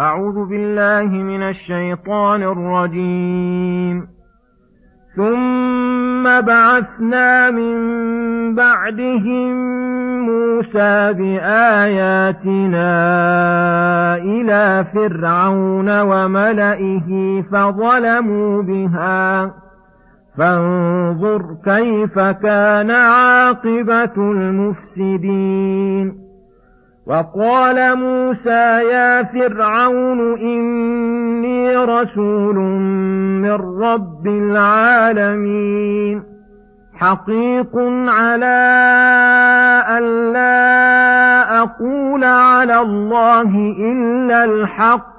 أعوذ بالله من الشيطان الرجيم. ثم بعثنا من بعدهم موسى بآياتنا إلى فرعون وملئه فظلموا بها. فانظر كيف كان عاقبة المفسدين. وقال موسى يا فرعون إني رسول من رب العالمين حقيق على أن لا أقول على الله إلا الحق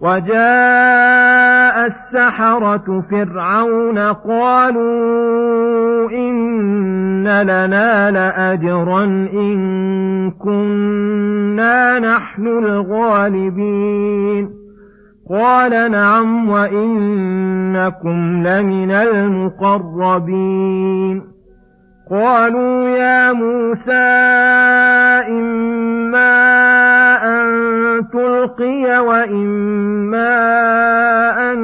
وجاء السحرة فرعون قالوا إن لنا لأجرا إن كنا نحن الغالبين. قال نعم وإنكم لمن المقربين. قالوا يا موسى إما تلقي وإما أن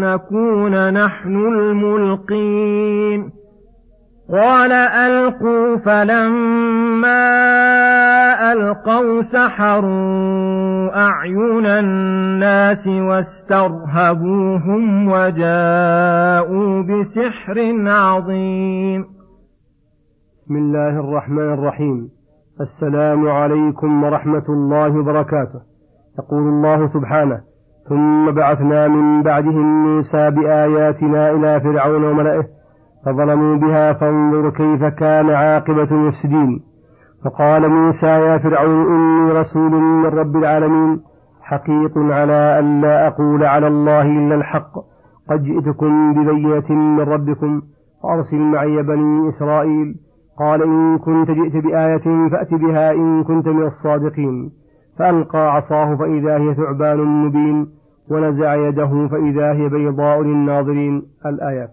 نكون نحن الملقين. قال ألقوا فلما ألقوا سحروا أعين الناس واسترهبوهم وجاءوا بسحر عظيم. بسم الله الرحمن الرحيم. السلام عليكم ورحمة الله وبركاته. يقول الله سبحانه ثم بعثنا من بعدهم موسى بآياتنا إلى فرعون وملئه فظلموا بها فانظر كيف كان عاقبة المفسدين. فقال موسى يا فرعون إني رسول من رب العالمين حقيق على أن لا أقول على الله إلا الحق قد جئتكم ببينة من ربكم فأرسل معي بني إسرائيل قال إن كنت جئت بآية فأت بها إن كنت من الصادقين. فألقى عصاه فإذا هي ثعبان مبين ونزع يده فإذا هي بيضاء للناظرين. الآيات.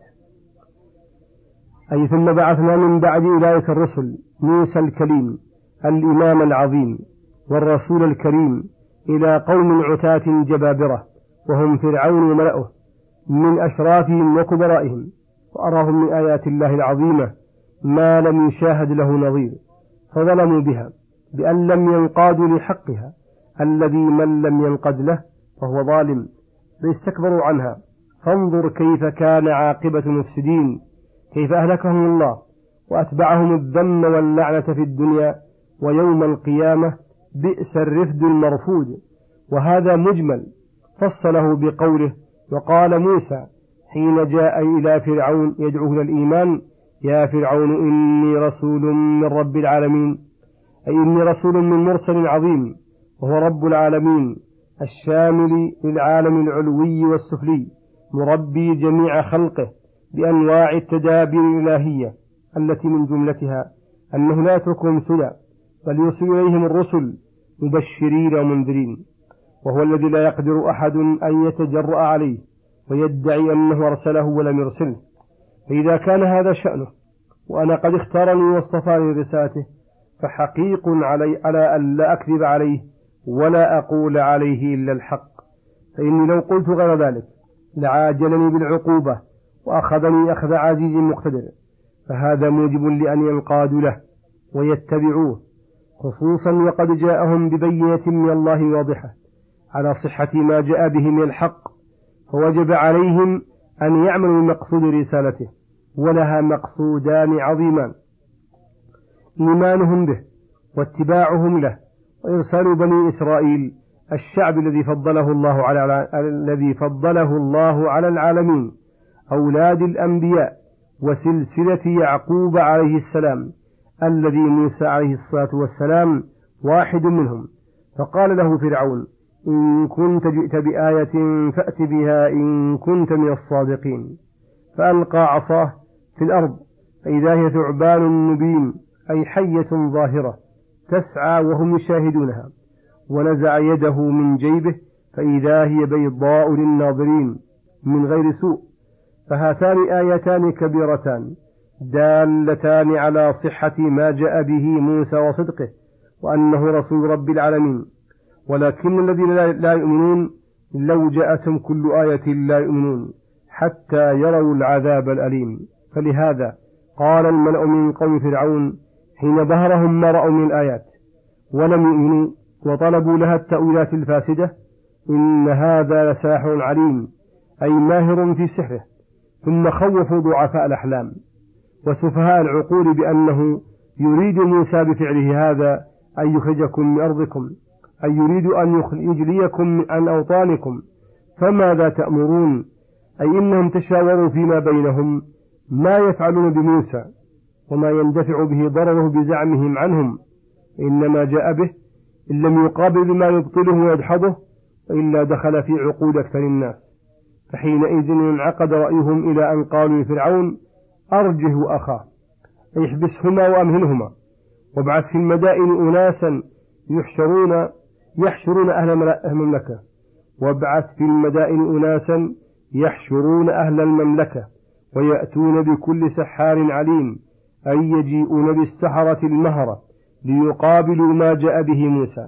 أي ثم بعثنا من بعد أولئك الرسل موسى الكليم الإمام العظيم والرسول الكريم إلى قوم عتاة جبابرة وهم فرعون وملأه من أشرافهم وكبرائهم وأراهم من آيات الله العظيمة. ما لم يشاهد له نظير فظلموا بها بأن لم ينقادوا لحقها الذي من لم ينقد له فهو ظالم فاستكبروا عنها. فانظر كيف كان عاقبة المفسدين كيف أهلكهم الله وأتبعهم الذم واللعنة في الدنيا ويوم القيامة بئس الرفد المرفود. وهذا مجمل فصله بقوله وقال موسى حين جاء إلى فرعون يدعوه إلى الإيمان يا فرعون إني رسول من رب العالمين. أي إني رسول من مرسل عظيم وهو رب العالمين الشامل للعالم العلوي والسفلي مربي جميع خلقه بأنواع التدابير الإلهية التي من جملتها أنه لا يتركهم سدى بل يرسل إليهم الرسل مبشرين ومنذرين وهو الذي لا يقدر أحد أن يتجرأ عليه ويدعي أنه أرسله ولم يرسله. فإذا كان هذا شأنه وأنا قد اختارني واصطفاني لرسالته فحقيق علي على أن لا أكذب عليه ولا أقول عليه إلا الحق. فإني لو قلت غير ذلك لعاجلني بالعقوبة وأخذني أخذ عزيز مقتدر. فهذا موجب لأن ينقادوا له ويتبعوه خصوصا وقد جاءهم ببينة من الله واضحة على صحة ما جاء به من الحق فوجب عليهم أن يعملوا بمقصود رسالته ولها مقصودان عظيمان. إيمانهم به واتباعهم له وإرسال بني إسرائيل الشعب الذي فضله الله على الذي فضله الله على العالمين أولاد الأنبياء وسلسلة يعقوب عليه السلام الذي موسى عليه الصلاة والسلام واحد منهم. فقال له فرعون إن كنت جئت بآية فأت بها إن كنت من الصادقين. فألقى عصاه في الأرض فإذا هي ثعبان مبين أي حية ظاهرة تسعى وهم يشاهدونها. ونزع يده من جيبه فإذا هي بيضاء للناظرين من غير سوء. فهاتان آيتان كبيرتان دالتان على صحة ما جاء به موسى وصدقه وأنه رسول رب العالمين. ولكن الذين لا يؤمنون لو جاءتهم كل آية لا يؤمنون حتى يروا العذاب الأليم. فلهذا قال الملأ من قوم فرعون حين ظهرهم ما رأوا من الآيات ولم يؤمنوا وطلبوا لها التأويلات الفاسدة إن هذا لساحر عليم أي ماهر في سحره ثم خوفوا ضعفاء الأحلام وسفهاء العقول بأنه يريد موسى بفعله هذا أن يخرجكم من أرضكم. أي يريد أن يجليكم عن أوطانكم فماذا تأمرون؟ أي إنهم تشاوروا فيما بينهم ما يفعلون بموسى وما يندفع به ضرره بزعمهم عنهم إنما جاء به إن لم يقابل بما يبطله ويدحضه إلا دخل في عقول أكثر الناس. فحينئذ انعقد رأيهم إلى أن قالوا لفرعون أرجه أخاه احبسهما وأمهلهما وابعث في المدائن أناسا يحشرون يحشرون أهل المملكة. وابعث في المدائن أناسا يحشرون أهل المملكة ويأتون بكل سحار عليم أي يجيئون بالسحرة المهرة ليقابلوا ما جاء به موسى.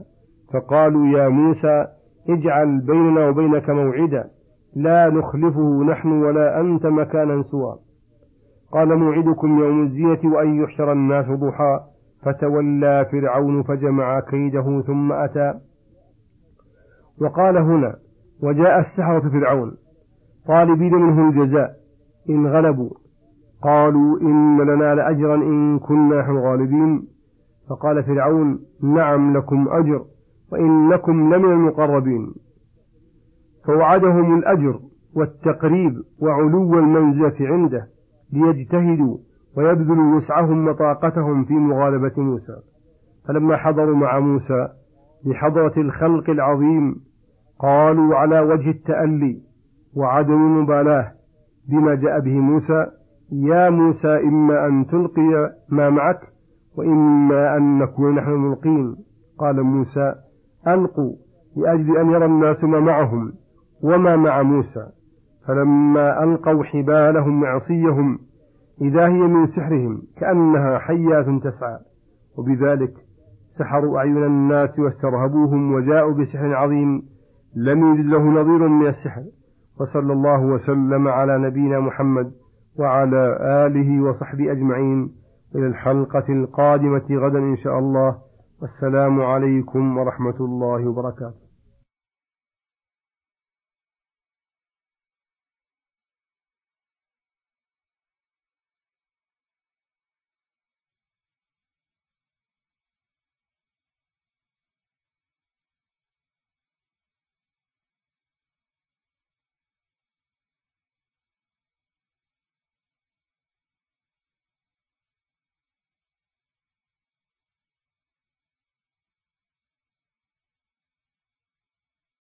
فقالوا يا موسى اجعل بيننا وبينك موعدا لا نخلفه نحن ولا أنت مكانا سوى. قال موعدكم يوم الزينة وأن يحشر الناس ضحى فتولى فرعون فجمع كيده ثم أتى. وقال هنا وجاء السحرة فرعون طالبين منه الجزاء إن غلبوا. قالوا إن لنا لأجرا إن كنا نحن غالبين فقال فرعون نعم لكم أجر وإنكم لمن المقربين. فوعدهم الأجر والتقريب وعلو المنزلة عنده ليجتهدوا ويبذلوا وسعهم وطاقتهم في مغالبة موسى. فلما حضروا مع موسى بحضرة الخلق العظيم قالوا على وجه التألي وعدم المبالاة بما جاء به موسى يا موسى إما أن تلقي ما معك وإما أن نكون نحن الملقين. قال موسى ألقوا لأجل أن يرى الناس ما معهم وما مع موسى. فلما ألقوا حبالهم وعصيهم إذا هي من سحرهم كأنها حيات تسعى. وبذلك سحروا أعين الناس واسترهبوهم وجاءوا بسحر عظيم لم يجد له نظير من السحر. وصلى الله وسلم على نبينا محمد وعلى آله وصحبه أجمعين. إلى الحلقة القادمة غدا إن شاء الله. والسلام عليكم ورحمة الله وبركاته.